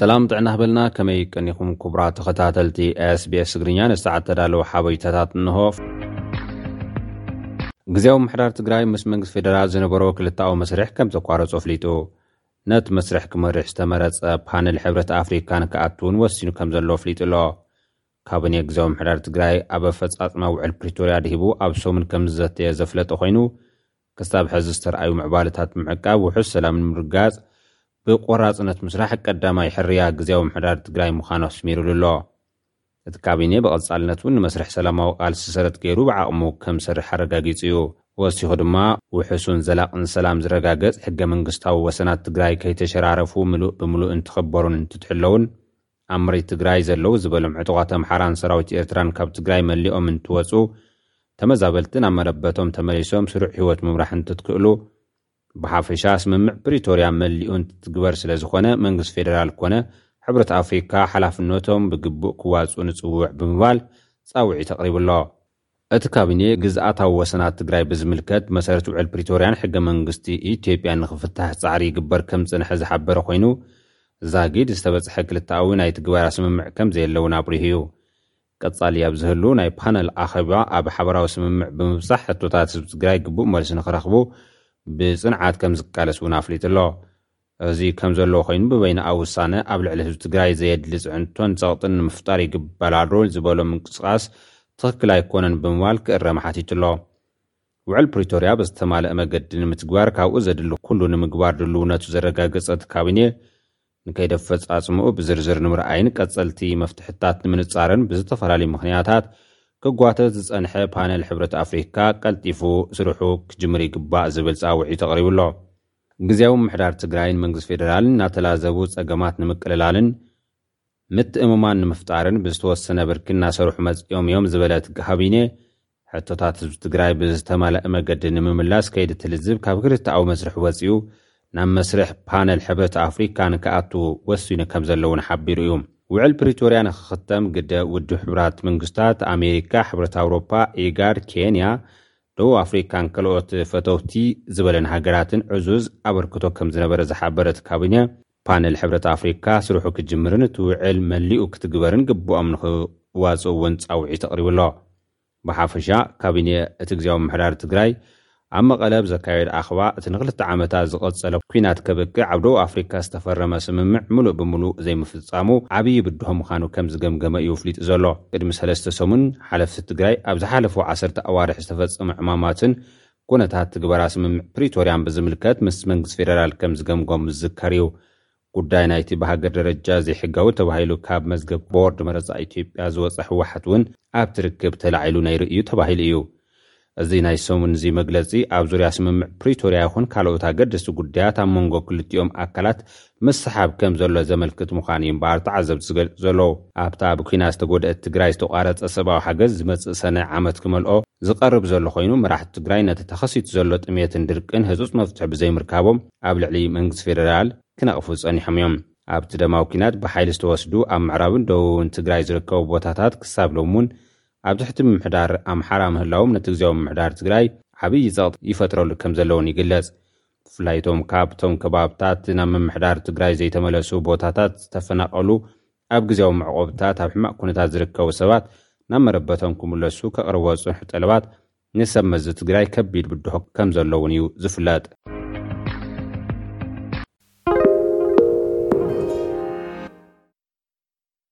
ሰላም ጥዕና ህበልና ከመይ ቀኒኹም ኩቡራ ተኸታተልቲ ስbስ እግርኛ ንሰዓት ተዳለዉ ሓበሪታታት እንሆ ግዜዊ ምሕዳር ትግራይ ምስ መንግስት ፌደራል ዝነበሮ ክልተኣዊ መስርሕ ከም ዘቋረጾ ኣፍሊጡ ነቲ መስርሕ ክመርሕ ዝተመረጸ ፓነል ሕብረት ኣፍሪካን ክኣትውን ወሲኑ ከም ዘሎ ኣፍሊጡ ኣሎ ካቢኔ ግዝያዊ ምምሕዳር ትግራይ ኣብ ኣፈፃፅማ ውዕል ፕሪቶርያ ኣድሂቡ ኣብ ሰሙን ከምዝዘተየ ዘፍለጠ ኮይኑ፣ ክሳብ ሐዚ ዝተርኣዩ ምዕባለታት ብምዕቃብ ውሑስ ሰላም ንምርግጋፅ ብቆራፅነት ምስራሕ ቀዳማይ ሕርያ ግዝያዊ ምምሕዳር ትግራይ ምዃኑ ኣስሚሩሉ ኣሎ። እቲ ካቢኔ ብቐፃልነት እውን ንመስርሕ ሰላማዊ ቃልሲ ሰረት ገይሩ ብዓቕሙ ከምዝሰርሕ ኣረጋጊፁ እዩ። ወሲኹ ድማ ውሑሱን ዘላቕን ሰላም ዝረጋገፅ ሕገ መንግስታዊ ወሰናት ትግራይ ከይተሸራረፉ ምሉእ ብምሉእ እንትኽበሩን እንትትሕለዉን ኣብ መሬት ትግራይ ዘለዉ ዝበሎም ዕጡቓት ኣምሓራን ሰራዊት ኤርትራን ካብ ትግራይ መሊኦም እንትወፁ ተመዛበልቲ ናብ መረበቶም ተመሊሶም ስሩዕ ህይወት ምምራሕ እንትትክእሉ ብሓፈሻ ስምምዕ ፕሪቶርያ መሊኡ እንትትግበር ስለዝኾነ መንግስቲ ፌደራል ኮነ ሕብረት ኣፍሪካ ሓላፍነቶም ብግቡእ ክዋፅኡ ንፅውዕ ብምባል ፃውዒት ኣቕሪቡ ኣሎ። እቲ ካቢኔ፣ ግዝኣታዊ ወሰናት ትግራይ ብዝምልከት ብመሰረት ውዕል ፕሪቶርያን ሕገ መንግስቲ ኢትዮጵያን ንኽፍታሕ ፃዕሪ ይግበር ከምዝፀንሐ ዝሓበረ ኮይኑ፣ ዛጊድ ዝተበፅሐ ክልተኣዊ ናይ ትግበራ ስምምዕ ከምዘየለ እውን ኣብሪሁ እዩ። ቀፃሊ ኣብ ዝህሉ ናይ ፓነል ኣኼባ ኣብ ሓበራዊ ስምምዕ ብምብፃሕ ሕቶታት ህዝቢ ትግራይ ግቡእ መልሲ ንኽረኽቡ ብፅንዓት ከምዝቃለስ እውን ኣፍሊጡ ኣሎ። እዚ ከም ዘሎ ኮይኑ ብበይንኣ ውሳነ ኣብ ልዕሊ ህዝቢ ትግራይ ዘየድሊ ፅዕንቶን ፀቕጥን ንምፍጣር ይግበላዶ ዝበሎ ምንቅስቓስ ትኽክል ኣይኮነን ብምባል ክእረም ሓቲቱ'ሎ። ውዕል ፕሪቶርያ ብዝተማለኣ መገዲ ንምትግባር ካብኡ ዘድሊ ኩሉ ንምግባር ድልውነቱ ዘረጋገፀ እቲ ካቢኔ ንከይዲ ኣፈፃፅምኡ ብዝርዝር ንምርኣይን ቀፀልቲ መፍትሕታት ንምንፃርን ብዝተፈላለዩ ምኽንያታት ክጓተት ዝፀንሐ ፓነል ሕብረት ኣፍሪካ ቀልጢፉ ስርሑ ክጅምር ይግባእ ዝብል ፃውዒት ኣቕሪቡ'ሎ። ግዝያዊ ምምሕዳር ትግራይን መንግስቲ ፌደራልን እናተላዘቡ ፀገማት ንምቅልላልን ምትእምማን ንምፍጣርን ብዝተወሰነ ብርኪ እናሰርሑ መፂኦም እዮም ዝበለ እቲ ካቢኔ፣ ሕቶታት ህዝቢ ትግራይ ብዝተማለኣ መገዲ ንምምላስ ከይዲ እቲ ልዝብ ካብ ክልተኣዊ መስርሕ ወፂኡ ናብ መስርሕ ፓነል ሕብረት ኣፍሪካ ንክኣቱ ወሲኑ ከምዘሎ እውን ሓቢሩ እዩ። ውዕል ፕሪቶሪያ ንክኽተም ግደ ውድብ ሕቡራት መንግስታት፣ ኣሜሪካ፣ ሕብረት ኣውሮፓ፣ ኢጋድ፣ ኬንያ፣ ደቡብ ኣፍሪካን ከልኦት ፈተውቲ ዝበለን ሃገራትን ዕዙዝ ኣበርክቶ ከምዝነበረ ዝሓበረ እቲ ካቢነ፣ ፓነል ሕብረት ኣፍሪካ ስርሑ ክጅምርን እቲ ውዕል መሊኡ ክትግበርን ግቡኦም ንክዋፅኡ እውን ፃውዒት ኣቕሪቡ ኣሎ። ብሓፈሻ ካቢኔ እቲ ግዝያዊ ምምሕዳር ትግራይ ኣብ መቐለ ብዘካየዶ ኣኽባ እቲ ንክልተ ዓመታት ዝቐፀለ ኲናት ከብቅዕ ኣብ ደቡብ ኣፍሪካ ዝተፈረመ ስምምዕ ምሉእ ብምሉእ ዘይምፍፃሙ ዓብዪ ብድሆ ምዃኑ ከምዝገምገመ እዩ ኣፍሊጡ ዘሎ። ቅድሚ ሰለስተ ሰሙን ሓለፍቲ ትግራይ ኣብ ዝሓለፉ ዓሰርተ ኣዋርሕ ዝተፈፀሙ ዕማማትን ኩነታት ትግበራ ስምምዕ ፕሪቶርያን ብዝምልከት ምስ መንግስቲ ፌደራል ከምዝገምገሙ ዝዝከር እዩ። ጉዳይ ናይቲ ብሃገር ደረጃ ዘይሕጋዊ ተባሂሉ ካብ መዝገብ ቦርድ መረፃ ኢትዮጵያ ዝወፀ ህወሓት እውን ኣብቲ ርክብ ተላዒሉ ነይሩ እዩ ተባሂሉ እዩ። እዚ ናይ ሰሙን'ዚ መግለጺ፣ ኣብ ዙርያ ስምምዕ ፕሪቶርያ ይኹን ካልኦት ኣገደስቲ ጉዳያት ኣብ መንጎ ክልቲኦም ኣካላት ምስሕሓብ ከም ዘሎ ዘመልክት ምዃኑ'ዩ እምበኣር ተዓዘብቲ ዝገልጹ ዘለዉ። ኣብታ ብኲናት ዝተጎድኣት ትግራይ ዝተቋረጸ ሰብኣዊ ሓገዝ ዝመጽእ ሰነ ዓመት ክመልኦ ዝቐርብ ዘሎ ኮይኑ፣ መራሕቲ ትግራይ ነቲ ተኸሲቱ ዘሎ ጥምየትን ድርቅን ህጹጽ መፍትሒ ብዘይምርካቦም ኣብ ልዕሊ መንግስቲ ፌደራል ክነቕፉ ጸኒሖም እዮም። ኣብቲ ደማዊ ኲናት ብሓይሊ ዝተወስዱ ኣብ ምዕራብን ደቡብን ትግራይ ዝርከቡ ቦታታት ክሳብ ሎሚ'ውን ኣብ ትሕቲ ምምሕዳር ኣምሓራ ምህላዎም ነቲ ግዝያዊ ምምሕዳር ትግራይ ዓብዪ ፀቕጢ ይፈጥረሉ ከምዘሎ እውን ይግለፅ። ብፍላይ እቶም ካብቶም ከባብታት ናብ ምምሕዳር ትግራይ ዘይተመለሱ ቦታታት ዝተፈናቐሉ ኣብ ግዝያዊ መዕቖብታት ኣብ ሕማቕ ኩነታት ዝርከቡ ሰባት ናብ መረበቶም ክምለሱ ከቕርብዎ ዝፅንሑ ጠለባት ንሰብ መዚ ትግራይ ከቢድ ብድሆ ከምዘሎ እውን እዩ ዝፍለጥ።